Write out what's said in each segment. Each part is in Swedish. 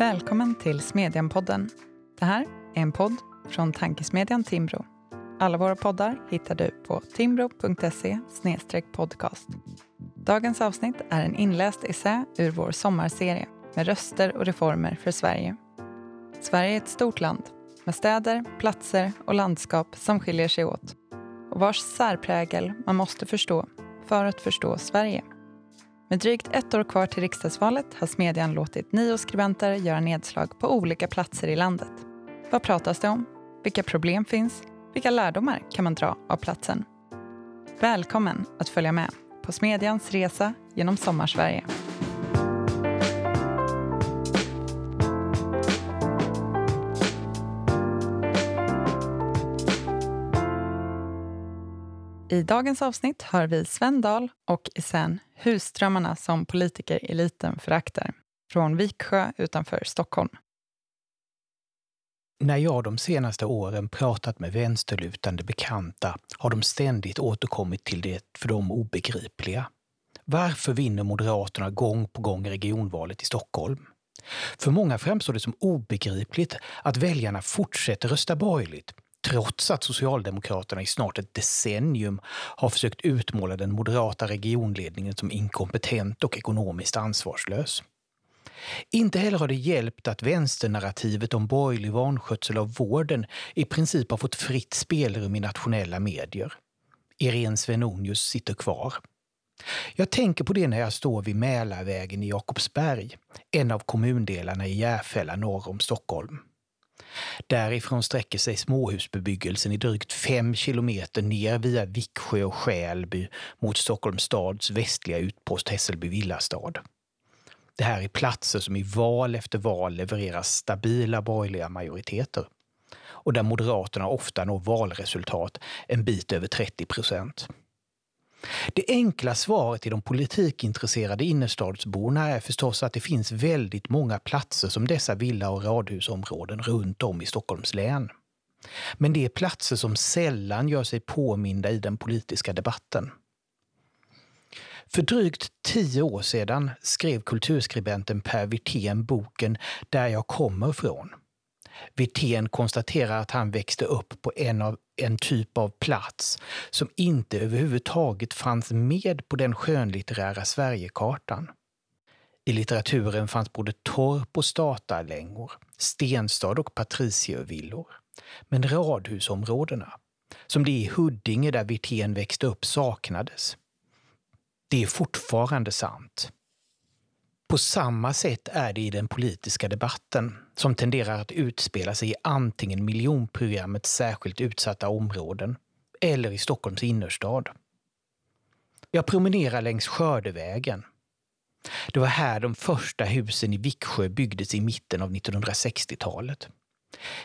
Välkommen till Smedjan-podden. Det här är en podd från tankesmedjan Timbro. Alla våra poddar hittar du på timbro.se podcast. Dagens avsnitt är en inläst essä ur vår sommarserie med röster och reformer för Sverige. Sverige är ett stort land med städer, platser och landskap som skiljer sig åt och vars särprägel man måste förstå för att förstå Sverige. Med drygt ett år kvar till riksdagsvalet har Smedjan låtit nio skribenter göra nedslag på olika platser i landet. Vad pratas det om? Vilka problem finns? Vilka lärdomar kan man dra av platsen? Välkommen att följa med på Smedjans resa genom Sommarsverige. I dagens avsnitt hör vi Sven Dahl och essän Husdrömmarna som politikereliten föraktar från Viksjö utanför Stockholm. När jag de senaste åren pratat med vänsterlutande bekanta har de ständigt återkommit till det för dem obegripliga. Varför vinner Moderaterna gång på gång regionvalet i Stockholm? För många framstår det som obegripligt att väljarna fortsätter rösta borgerligt trots att Socialdemokraterna i snart ett decennium har försökt utmåla den moderata regionledningen som inkompetent och ekonomiskt ansvarslös. Inte heller har det hjälpt att vänsternarrativet om borgerlig vanskötsel av vården i princip har fått fritt spelrum i nationella medier. Irene Svenonius sitter kvar. Jag tänker på det när jag står vid Mälarvägen i Jakobsberg, en av kommundelarna i Järfälla norr om Stockholm. Därifrån sträcker sig småhusbebyggelsen i drygt fem kilometer ner via Viksjö och Skälby mot Stockholms stads västliga utpost Hässelby villastad. Det här är platser som i val efter val levererar stabila borgerliga majoriteter och där Moderaterna ofta når valresultat en bit över 30 procent. Det enkla svaret till de politikintresserade innerstadsborna är förstås att det finns väldigt många platser som dessa villa och radhusområden runt om i Stockholms län. Men det är platser som sällan gör sig påminda i den politiska debatten. För drygt tio år sedan skrev kulturskribenten Per Wirtén boken Där jag kommer från Wirtén konstaterar att han växte upp på en, av, en typ av plats som inte överhuvudtaget fanns med på den skönlitterära Sverigekartan. I litteraturen fanns både torp och statarlängor, stenstad och patriciervillor. Men radhusområdena, som det i Huddinge där Wirtén växte upp, saknades. Det är fortfarande sant. På samma sätt är det i den politiska debatten som tenderar att utspela sig i antingen miljonprogrammets särskilt utsatta områden eller i Stockholms innerstad. Jag promenerar längs Skördevägen. Det var här de första husen i Viksjö byggdes i mitten av 1960-talet.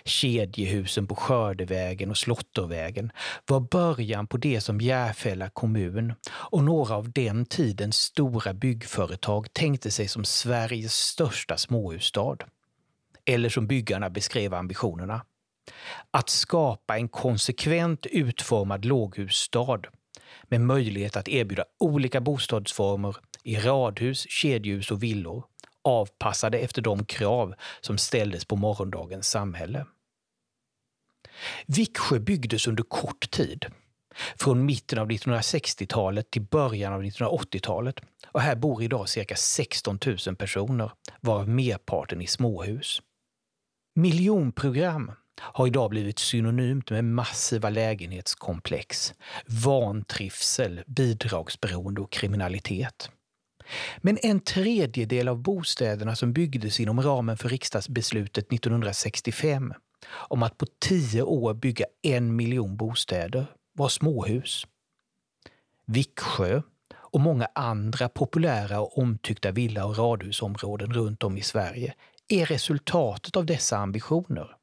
Kedjehusen på Skördevägen och Slottervägen var början på det som Järfälla kommun och några av den tidens stora byggföretag tänkte sig som Sveriges största småhusstad. Eller som byggarna beskrev ambitionerna. Att skapa en konsekvent utformad låghusstad med möjlighet att erbjuda olika bostadsformer i radhus, kedjehus och villor avpassade efter de krav som ställdes på morgondagens samhälle. Viksjö byggdes under kort tid, från mitten av 1960-talet till början av 1980-talet och här bor idag cirka 16 000 personer, varav merparten i småhus. Miljonprogram har idag blivit synonymt med massiva lägenhetskomplex, vantrivsel, bidragsberoende och kriminalitet. Men en tredjedel av bostäderna som byggdes inom ramen för riksdagsbeslutet 1965 om att på tio år bygga en miljon bostäder var småhus. Viksjö och många andra populära och omtyckta villa och radhusområden runt om i Sverige är resultatet av dessa ambitioner.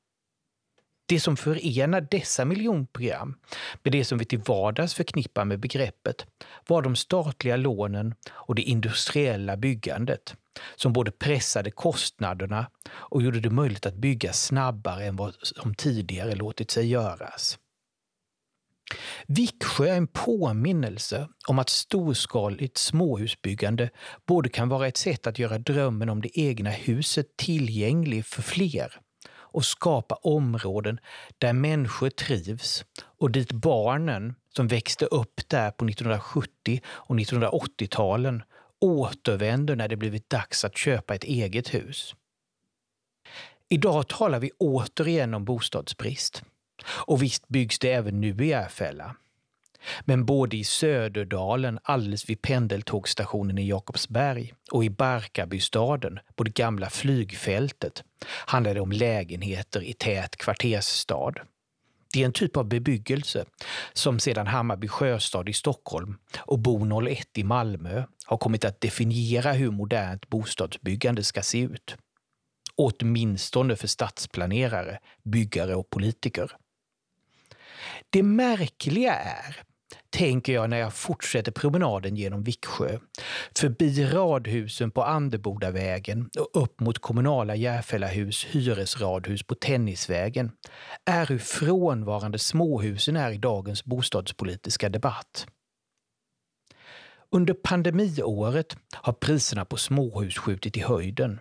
Det som förenar dessa miljonprogram med det som vi till vardags förknippar med begreppet var de statliga lånen och det industriella byggandet som både pressade kostnaderna och gjorde det möjligt att bygga snabbare än vad som tidigare låtit sig göras. Viksjö är en påminnelse om att storskaligt småhusbyggande både kan vara ett sätt att göra drömmen om det egna huset tillgänglig för fler och skapa områden där människor trivs och dit barnen som växte upp där på 1970 och 1980-talen återvänder när det blivit dags att köpa ett eget hus. Idag talar vi återigen om bostadsbrist. Och visst byggs det även nu i Järfälla. Men både i Söderdalen, alldeles vid pendeltågsstationen i Jakobsberg och i Barkarbystaden, på det gamla flygfältet, handlar det om lägenheter i tät kvartersstad. Det är en typ av bebyggelse som sedan Hammarby sjöstad i Stockholm och Bo 01 i Malmö har kommit att definiera hur modernt bostadsbyggande ska se ut. Åtminstone för stadsplanerare, byggare och politiker. Det märkliga är, tänker jag när jag fortsätter promenaden genom Viksjö, förbi radhusen på Andebodavägen och upp mot kommunala Järfällahus hyresradhus på Tennisvägen, är hur frånvarande småhusen är i dagens bostadspolitiska debatt. Under pandemiåret har priserna på småhus skjutit i höjden.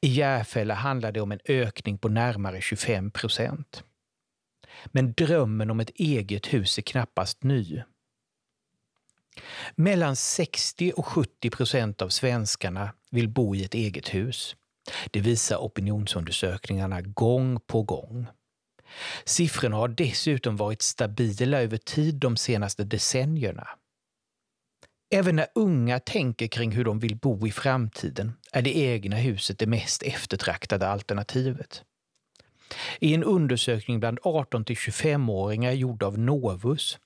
I Järfälla handlar det om en ökning på närmare 25 procent. Men drömmen om ett eget hus är knappast ny. Mellan 60 och 70 procent av svenskarna vill bo i ett eget hus. Det visar opinionsundersökningarna gång på gång. Siffrorna har dessutom varit stabila över tid de senaste decennierna. Även när unga tänker kring hur de vill bo i framtiden är det egna huset det mest eftertraktade alternativet. I en undersökning bland 18 till 25-åringar gjord av Novus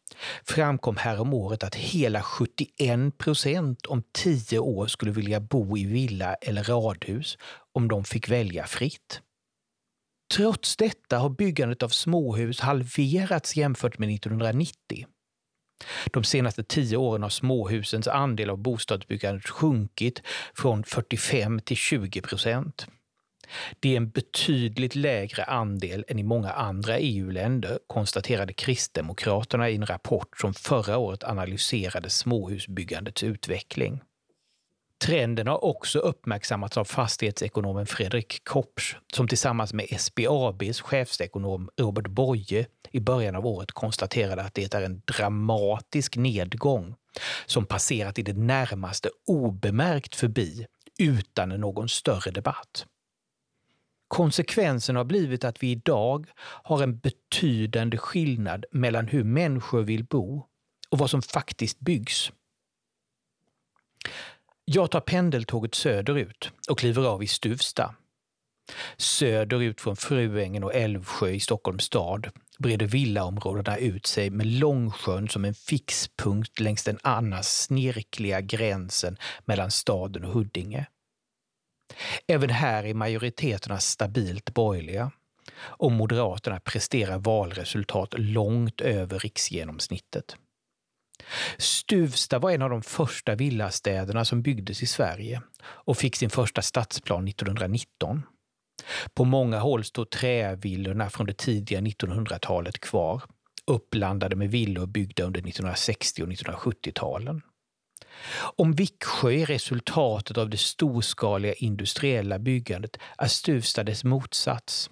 framkom häromåret att hela 71 procent om 10 år skulle vilja bo i villa eller radhus om de fick välja fritt. Trots detta har byggandet av småhus halverats jämfört med 1990. De senaste tio åren har småhusens andel av bostadsbyggandet sjunkit från 45 till 20 procent. Det är en betydligt lägre andel än i många andra EU-länder, konstaterade Kristdemokraterna i en rapport som förra året analyserade småhusbyggandets utveckling. Trenden har också uppmärksammats av fastighetsekonomen Fredrik Kopsch som tillsammans med SBABs chefsekonom Robert Boye i början av året konstaterade att det är en dramatisk nedgång som passerat i det närmaste obemärkt förbi utan någon större debatt. Konsekvensen har blivit att vi idag har en betydande skillnad mellan hur människor vill bo och vad som faktiskt byggs. Jag tar pendeltåget söderut och kliver av i Stuvsta. Söderut från Fruängen och Älvsjö i Stockholms stad breder villaområdena ut sig med Långsjön som en fixpunkt längs den annars snirkliga gränsen mellan staden och Huddinge. Även här är majoriteterna stabilt borgerliga och Moderaterna presterar valresultat långt över riksgenomsnittet. Stuvsta var en av de första villastäderna som byggdes i Sverige och fick sin första stadsplan 1919. På många håll står trävillorna från det tidiga 1900-talet kvar, uppblandade med villor byggda under 1960 och 1970-talen. Om Viksjö är resultatet av det storskaliga industriella byggandet är Stuvsta dess motsats.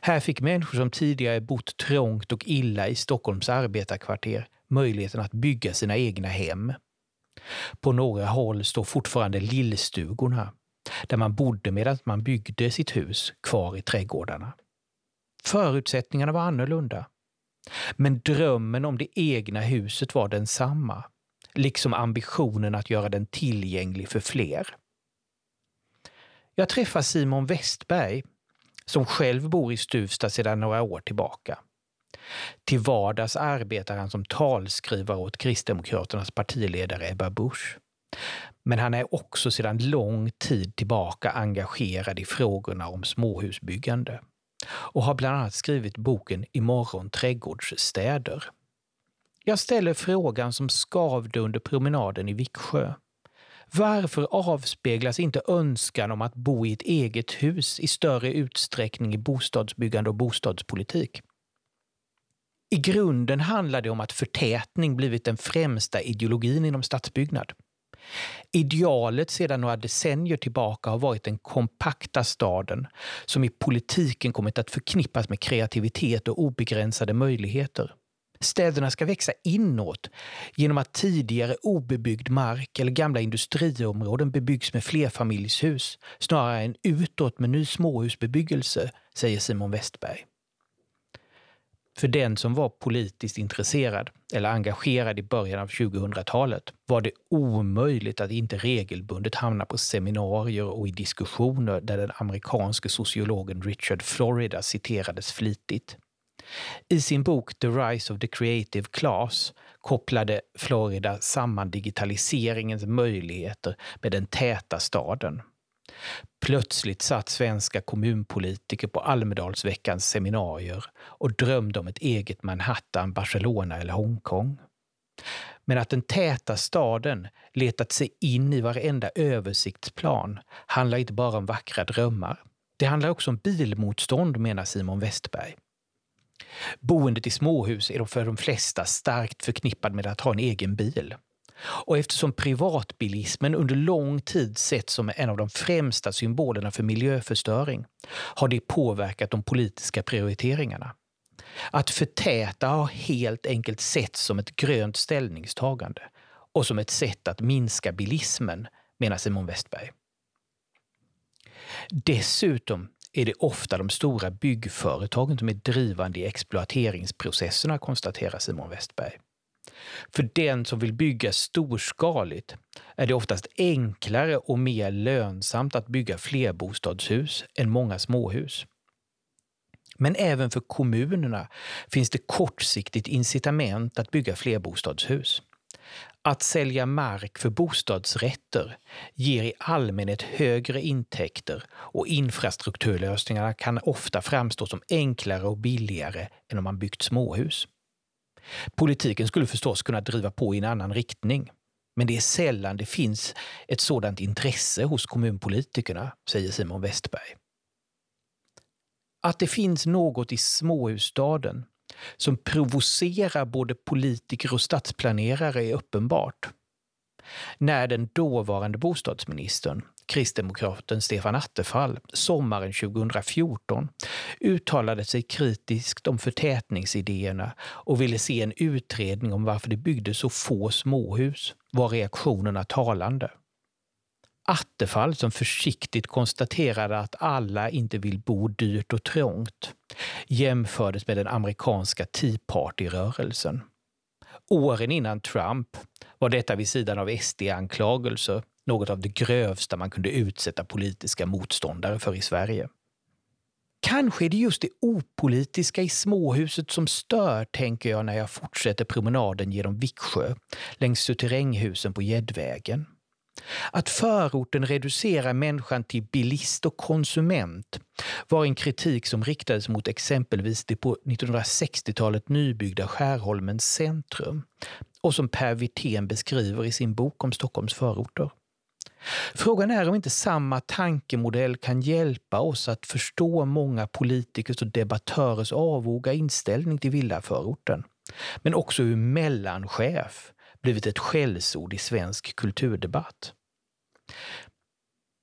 Här fick människor som tidigare bott trångt och illa i Stockholms arbetarkvarter möjligheten att bygga sina egna hem. På några håll står fortfarande lillstugorna, där man bodde medan man byggde sitt hus, kvar i trädgårdarna. Förutsättningarna var annorlunda. Men drömmen om det egna huset var densamma liksom ambitionen att göra den tillgänglig för fler. Jag träffar Simon Westberg, som själv bor i Stuvsta sedan några år tillbaka. Till vardags arbetar han som talskrivare åt Kristdemokraternas partiledare Ebba Busch. Men han är också sedan lång tid tillbaka engagerad i frågorna om småhusbyggande och har bland annat skrivit boken Imorgon trädgårdsstäder. Jag ställer frågan som skavde under promenaden i Viksjö. Varför avspeglas inte önskan om att bo i ett eget hus i större utsträckning i bostadsbyggande och bostadspolitik? I grunden handlar det om att förtätning blivit den främsta ideologin inom stadsbyggnad. Idealet sedan några decennier tillbaka har varit den kompakta staden som i politiken kommit att förknippas med kreativitet och obegränsade möjligheter. Städerna ska växa inåt genom att tidigare obebyggd mark eller gamla industriområden bebyggs med flerfamiljshus snarare än utåt med ny småhusbebyggelse, säger Simon Westberg. För den som var politiskt intresserad eller engagerad i början av 2000-talet var det omöjligt att inte regelbundet hamna på seminarier och i diskussioner där den amerikanske sociologen Richard Florida citerades flitigt. I sin bok The Rise of the Creative Class kopplade Florida samman digitaliseringens möjligheter med den täta staden. Plötsligt satt svenska kommunpolitiker på Almedalsveckans seminarier och drömde om ett eget Manhattan, Barcelona eller Hongkong. Men att den täta staden letat sig in i varenda översiktsplan handlar inte bara om vackra drömmar. Det handlar också om bilmotstånd, menar Simon Westberg. Boendet i småhus är för de flesta starkt förknippad med att ha en egen bil. Och eftersom privatbilismen under lång tid setts som en av de främsta symbolerna för miljöförstöring har det påverkat de politiska prioriteringarna. Att förtäta har helt enkelt setts som ett grönt ställningstagande och som ett sätt att minska bilismen, menar Simon Westberg. Dessutom är det ofta de stora byggföretagen som är drivande i exploateringsprocesserna, konstaterar Simon Westberg. För den som vill bygga storskaligt är det oftast enklare och mer lönsamt att bygga flerbostadshus än många småhus. Men även för kommunerna finns det kortsiktigt incitament att bygga flerbostadshus. Att sälja mark för bostadsrätter ger i allmänhet högre intäkter och infrastrukturlösningarna kan ofta framstå som enklare och billigare än om man byggt småhus. Politiken skulle förstås kunna driva på i en annan riktning. Men det är sällan det finns ett sådant intresse hos kommunpolitikerna, säger Simon Westberg. Att det finns något i småhusstaden som provocerar både politiker och stadsplanerare är uppenbart. När den dåvarande bostadsministern, kristdemokraten Stefan Attefall, sommaren 2014 uttalade sig kritiskt om förtätningsidéerna och ville se en utredning om varför det byggdes så få småhus var reaktionerna talande. Attefall som försiktigt konstaterade att alla inte vill bo dyrt och trångt jämfördes med den amerikanska Tea Party-rörelsen. Åren innan Trump var detta vid sidan av SD-anklagelser något av det grövsta man kunde utsätta politiska motståndare för i Sverige. Kanske är det just det opolitiska i småhuset som stör, tänker jag när jag fortsätter promenaden genom Viksjö längs suterränghusen på Gäddvägen. Att förorten reducerar människan till bilist och konsument var en kritik som riktades mot exempelvis det på 1960-talet nybyggda Skärholmens centrum och som Per Wirtén beskriver i sin bok om Stockholms förorter. Frågan är om inte samma tankemodell kan hjälpa oss att förstå många politikers och debattörers avvoga inställning till villaförorten. Men också hur mellanchef blivit ett skällsord i svensk kulturdebatt.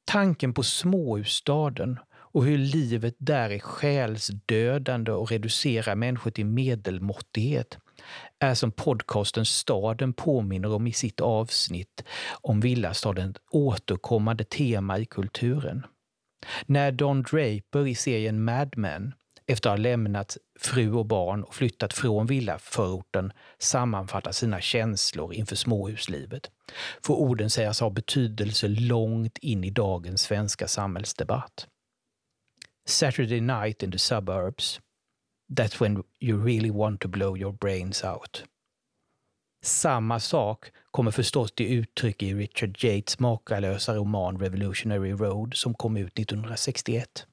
Tanken på småhusstaden och hur livet där är själsdödande och reducerar människor till medelmåttighet är som podcasten Staden påminner om i sitt avsnitt om villastaden återkommande tema i kulturen. När Don Draper i serien Mad Men efter att ha lämnat fru och barn och flyttat från villaförorten sammanfattar sina känslor inför småhuslivet får orden sägas ha betydelse långt in i dagens svenska samhällsdebatt. Saturday night in the suburbs. That's when you really want to blow your brains out. Samma sak kommer förstås till uttryck i Richard Yates makalösa roman Revolutionary Road som kom ut 1961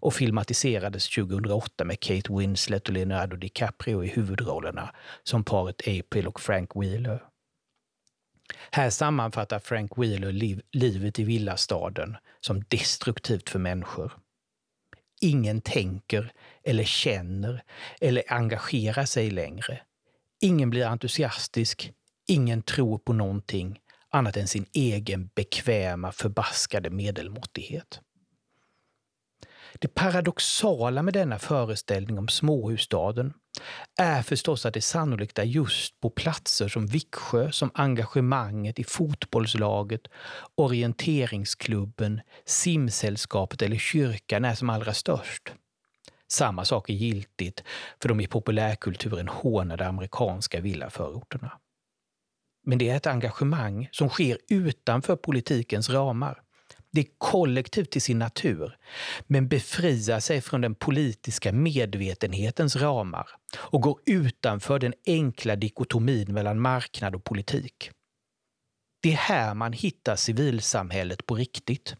och filmatiserades 2008 med Kate Winslet och Leonardo DiCaprio i huvudrollerna som paret April och Frank Wheeler. Här sammanfattar Frank Wheeler liv, livet i villastaden som destruktivt för människor. Ingen tänker eller känner eller engagerar sig längre. Ingen blir entusiastisk, ingen tror på någonting annat än sin egen bekväma, förbaskade medelmåttighet. Det paradoxala med denna föreställning om småhusstaden är förstås att det sannolikt är just på platser som Viksjö som engagemanget i fotbollslaget, orienteringsklubben, simsällskapet eller kyrkan är som allra störst. Samma sak är giltigt för de i populärkulturen hånade amerikanska villaförorterna. Men det är ett engagemang som sker utanför politikens ramar. Det är kollektivt till sin natur, men befriar sig från den politiska medvetenhetens ramar och går utanför den enkla dikotomin mellan marknad och politik. Det är här man hittar civilsamhället på riktigt.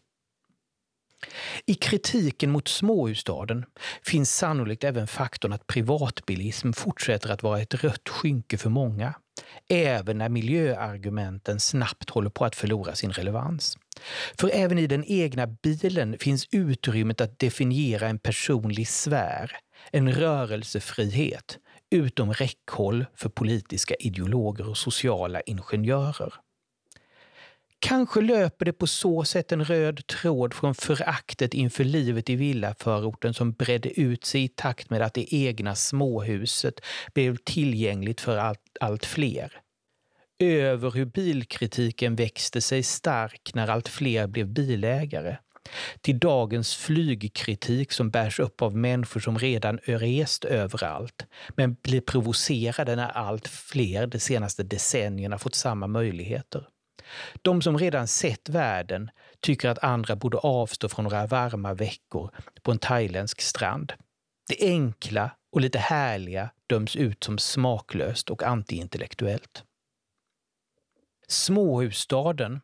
I kritiken mot småhusstaden finns sannolikt även faktorn att privatbilism fortsätter att vara ett rött skynke för många, även när miljöargumenten snabbt håller på att förlora sin relevans. För även i den egna bilen finns utrymmet att definiera en personlig sfär, en rörelsefrihet, utom räckhåll för politiska ideologer och sociala ingenjörer. Kanske löper det på så sätt en röd tråd från föraktet inför livet i villaförorten som bredde ut sig i takt med att det egna småhuset blev tillgängligt för allt, allt fler. Över hur bilkritiken växte sig stark när allt fler blev bilägare. Till dagens flygkritik som bärs upp av människor som redan rest överallt men blir provocerade när allt fler de senaste decennierna fått samma möjligheter. De som redan sett världen tycker att andra borde avstå från några varma veckor på en thailändsk strand. Det enkla och lite härliga döms ut som smaklöst och antiintellektuellt. Småhusstaden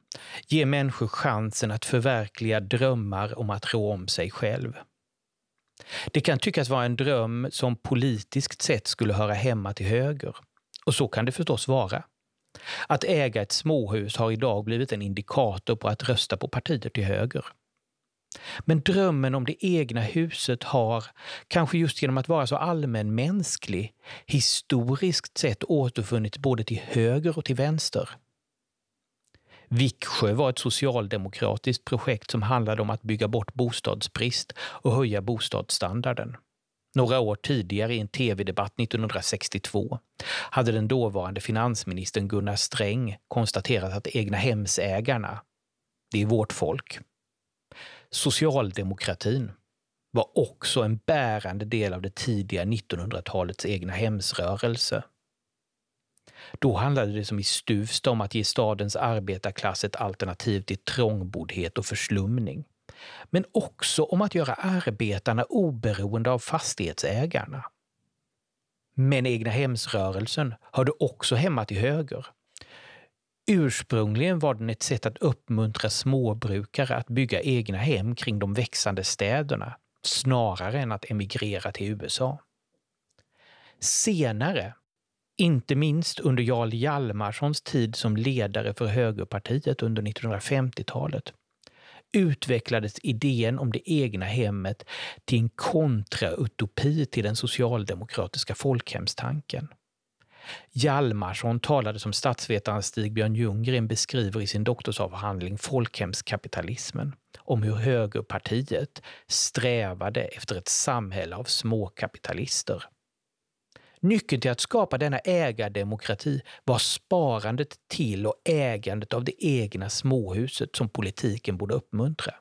ger människor chansen att förverkliga drömmar om att rå om sig själv. Det kan tyckas vara en dröm som politiskt sett skulle höra hemma till höger. Och så kan det förstås vara. Att äga ett småhus har idag blivit en indikator på att rösta på partier till höger. Men drömmen om det egna huset har, kanske just genom att vara så allmänmänsklig, historiskt sett återfunnits både till höger och till vänster. Viksjö var ett socialdemokratiskt projekt som handlade om att bygga bort bostadsbrist och höja bostadsstandarden. Några år tidigare i en tv-debatt 1962 hade den dåvarande finansministern Gunnar Sträng konstaterat att egna hemsägarna, det är vårt folk. Socialdemokratin var också en bärande del av det tidiga 1900-talets egna hemsrörelse. Då handlade det som i Stuvsta om att ge stadens arbetarklass ett alternativ till trångboddhet och förslumning men också om att göra arbetarna oberoende av fastighetsägarna. Men egna hemsrörelsen hörde också hemma till höger. Ursprungligen var den ett sätt att uppmuntra småbrukare att bygga egna hem kring de växande städerna snarare än att emigrera till USA. Senare, inte minst under Jarl Hjalmarssons tid som ledare för högerpartiet under 1950-talet, utvecklades idén om det egna hemmet till en kontrautopi till den socialdemokratiska folkhemstanken. Hjalmarsson talade som statsvetaren Stig-Björn Ljunggren beskriver i sin doktorsavhandling Folkhemskapitalismen om hur högerpartiet strävade efter ett samhälle av småkapitalister. Nyckeln till att skapa denna ägardemokrati var sparandet till och ägandet av det egna småhuset som politiken borde uppmuntra.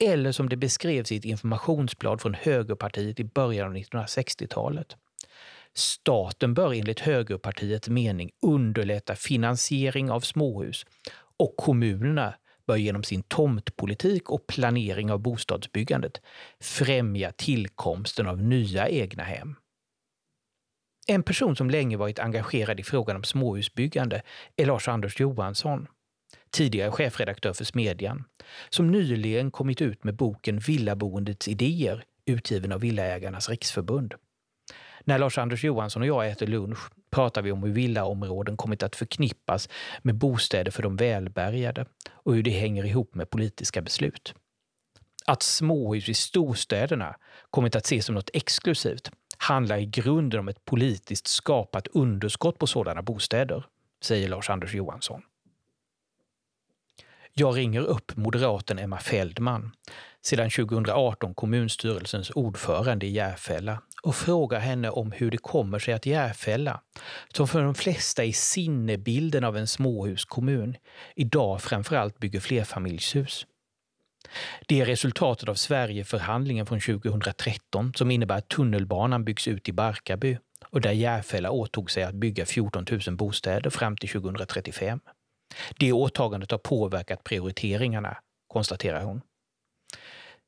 Eller som det beskrevs i ett informationsblad från högerpartiet i början av 1960-talet. Staten bör enligt högerpartiets mening underlätta finansiering av småhus och kommunerna bör genom sin tomtpolitik och planering av bostadsbyggandet främja tillkomsten av nya egna hem. En person som länge varit engagerad i frågan om småhusbyggande är Lars-Anders Johansson, tidigare chefredaktör för Smedjan, som nyligen kommit ut med boken Villaboendets idéer, utgiven av Villaägarnas riksförbund. När Lars-Anders Johansson och jag äter lunch pratar vi om hur villaområden kommit att förknippas med bostäder för de välbärgade och hur det hänger ihop med politiska beslut. Att småhus i storstäderna kommit att ses som något exklusivt handlar i grunden om ett politiskt skapat underskott på sådana bostäder, säger Lars-Anders Johansson. Jag ringer upp moderaten Emma Feldman, sedan 2018 kommunstyrelsens ordförande i Järfälla och frågar henne om hur det kommer sig att Järfälla, som för de flesta är sinnebilden av en småhuskommun, idag framförallt bygger flerfamiljshus. Det är resultatet av Sverigeförhandlingen från 2013 som innebär att tunnelbanan byggs ut i Barkarby och där Järfälla åtog sig att bygga 14 000 bostäder fram till 2035. Det åtagandet har påverkat prioriteringarna, konstaterar hon.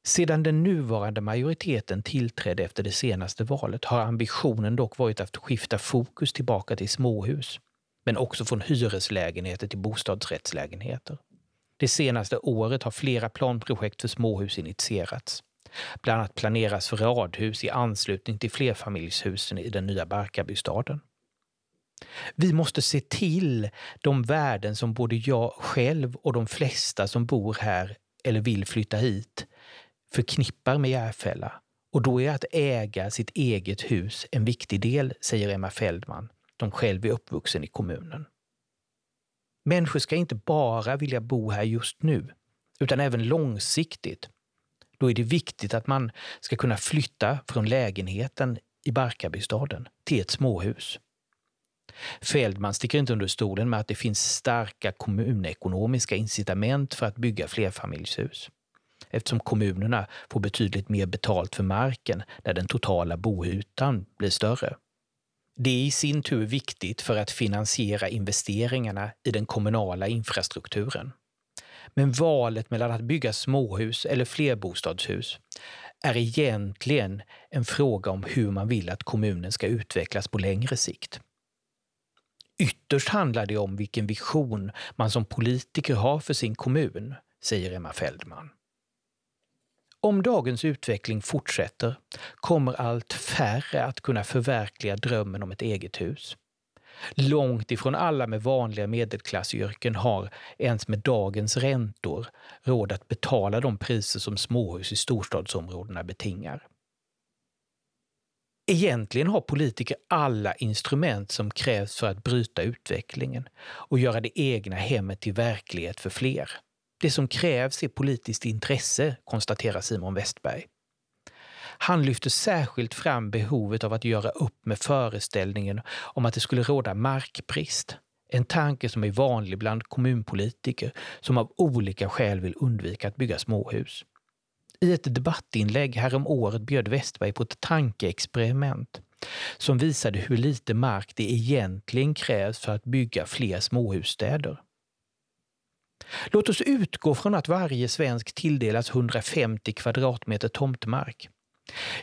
Sedan den nuvarande majoriteten tillträdde efter det senaste valet har ambitionen dock varit att skifta fokus tillbaka till småhus, men också från hyreslägenheter till bostadsrättslägenheter. Det senaste året har flera planprojekt för småhus initierats. Bland annat planeras för radhus i anslutning till flerfamiljshusen i den nya Barkarbystaden. Vi måste se till de värden som både jag själv och de flesta som bor här eller vill flytta hit förknippar med Järfälla. Och då är att äga sitt eget hus en viktig del, säger Emma Feldman, som själv är uppvuxen i kommunen. Människor ska inte bara vilja bo här just nu, utan även långsiktigt. Då är det viktigt att man ska kunna flytta från lägenheten i Barkarbystaden till ett småhus. Feldman sticker inte under stolen med att det finns starka kommunekonomiska incitament för att bygga flerfamiljshus eftersom kommunerna får betydligt mer betalt för marken när den totala boytan blir större. Det är i sin tur viktigt för att finansiera investeringarna i den kommunala infrastrukturen. Men valet mellan att bygga småhus eller flerbostadshus är egentligen en fråga om hur man vill att kommunen ska utvecklas på längre sikt. Ytterst handlar det om vilken vision man som politiker har för sin kommun, säger Emma Feldman. Om dagens utveckling fortsätter kommer allt färre att kunna förverkliga drömmen om ett eget hus. Långt ifrån alla med vanliga medelklassyrken har, ens med dagens räntor, råd att betala de priser som småhus i storstadsområdena betingar. Egentligen har politiker alla instrument som krävs för att bryta utvecklingen och göra det egna hemmet till verklighet för fler. Det som krävs är politiskt intresse, konstaterar Simon Westberg. Han lyfter särskilt fram behovet av att göra upp med föreställningen om att det skulle råda markbrist. En tanke som är vanlig bland kommunpolitiker som av olika skäl vill undvika att bygga småhus. I ett debattinlägg härom året bjöd Westberg på ett tankeexperiment som visade hur lite mark det egentligen krävs för att bygga fler småhusstäder. Låt oss utgå från att varje svensk tilldelas 150 kvadratmeter tomtmark.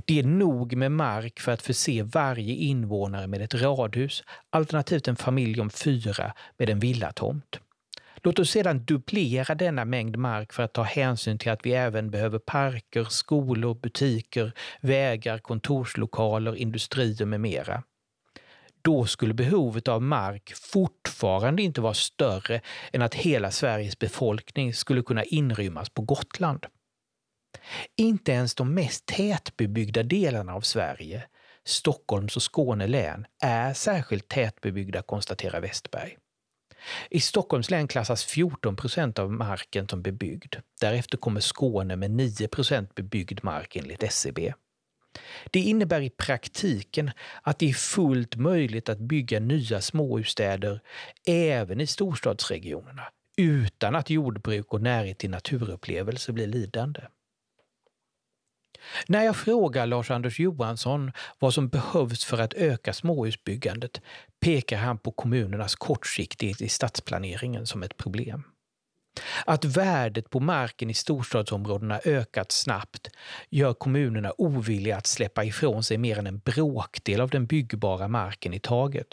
Det är nog med mark för att förse varje invånare med ett radhus, alternativt en familj om fyra med en villatomt. Låt oss sedan dubblera denna mängd mark för att ta hänsyn till att vi även behöver parker, skolor, butiker, vägar, kontorslokaler, industrier med mera då skulle behovet av mark fortfarande inte vara större än att hela Sveriges befolkning skulle kunna inrymmas på Gotland. Inte ens de mest tätbebyggda delarna av Sverige, Stockholms och Skåne län, är särskilt tätbebyggda, konstaterar Westberg. I Stockholms län klassas 14 procent av marken som bebyggd. Därefter kommer Skåne med 9 procent bebyggd mark enligt SCB. Det innebär i praktiken att det är fullt möjligt att bygga nya småhusstäder även i storstadsregionerna utan att jordbruk och närhet till naturupplevelser blir lidande. När jag frågar Lars-Anders Johansson vad som behövs för att öka småhusbyggandet pekar han på kommunernas kortsiktighet i stadsplaneringen som ett problem. Att värdet på marken i storstadsområdena ökat snabbt gör kommunerna ovilliga att släppa ifrån sig mer än en bråkdel av den byggbara marken i taget.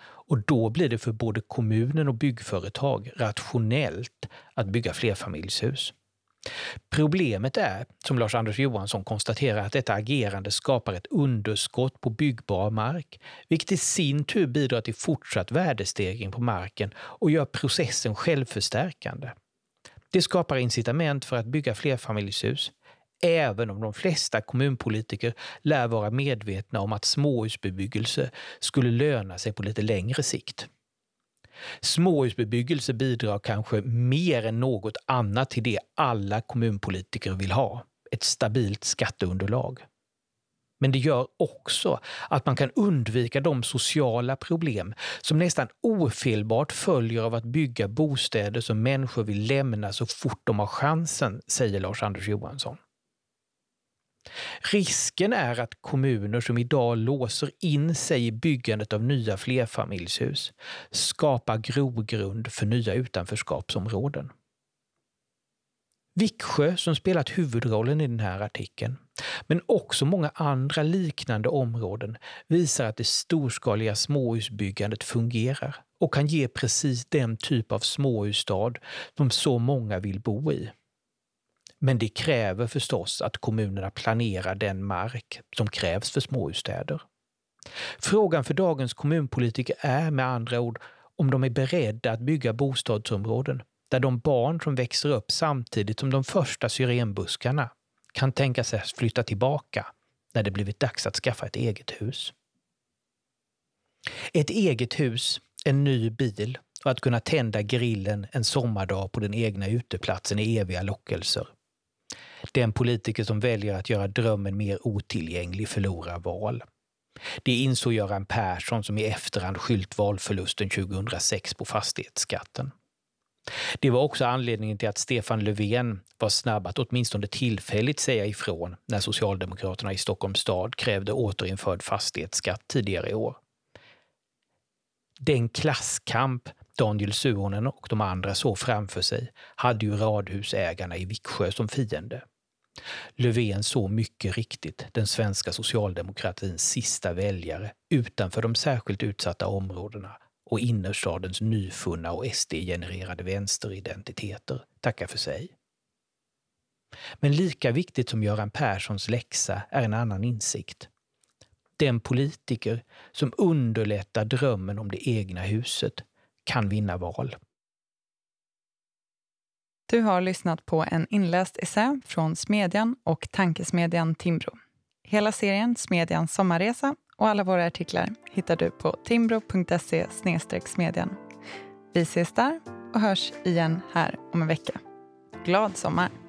Och då blir det för både kommunen och byggföretag rationellt att bygga flerfamiljshus. Problemet är, som Lars-Anders Johansson konstaterar, att detta agerande skapar ett underskott på byggbar mark, vilket i sin tur bidrar till fortsatt värdestegring på marken och gör processen självförstärkande. Det skapar incitament för att bygga flerfamiljshus, även om de flesta kommunpolitiker lär vara medvetna om att småhusbebyggelse skulle löna sig på lite längre sikt. Småhusbebyggelse bidrar kanske mer än något annat till det alla kommunpolitiker vill ha, ett stabilt skatteunderlag. Men det gör också att man kan undvika de sociala problem som nästan ofelbart följer av att bygga bostäder som människor vill lämna så fort de har chansen, säger Lars-Anders Johansson. Risken är att kommuner som idag låser in sig i byggandet av nya flerfamiljshus skapar grogrund för nya utanförskapsområden. Viksjö, som spelat huvudrollen i den här artikeln, men också många andra liknande områden visar att det storskaliga småhusbyggandet fungerar och kan ge precis den typ av småhusstad som så många vill bo i. Men det kräver förstås att kommunerna planerar den mark som krävs för småhusstäder. Frågan för dagens kommunpolitiker är med andra ord om de är beredda att bygga bostadsområden där de barn som växer upp samtidigt som de första syrenbuskarna kan tänka sig att flytta tillbaka när det blivit dags att skaffa ett eget hus. Ett eget hus, en ny bil och att kunna tända grillen en sommardag på den egna uteplatsen är eviga lockelser. Den politiker som väljer att göra drömmen mer otillgänglig förlorar val. Det insåg Göran Persson som i efterhand skylt valförlusten 2006 på fastighetsskatten. Det var också anledningen till att Stefan Löfven var snabb att åtminstone tillfälligt säga ifrån när Socialdemokraterna i Stockholms stad krävde återinförd fastighetsskatt tidigare i år. Den klasskamp Daniel Suhonen och de andra såg framför sig hade ju radhusägarna i Viksjö som fiende. Löfven såg mycket riktigt den svenska socialdemokratins sista väljare utanför de särskilt utsatta områdena och innerstadens nyfunna och SD-genererade vänsteridentiteter tackar för sig. Men lika viktigt som Göran Perssons läxa är en annan insikt. Den politiker som underlättar drömmen om det egna huset kan vinna val. Du har lyssnat på en inläst essä från Smedjan och tankesmedjan Timbro. Hela serien Smedjans sommarresa och alla våra artiklar hittar du på timbro.se smedjan. Vi ses där och hörs igen här om en vecka. Glad sommar!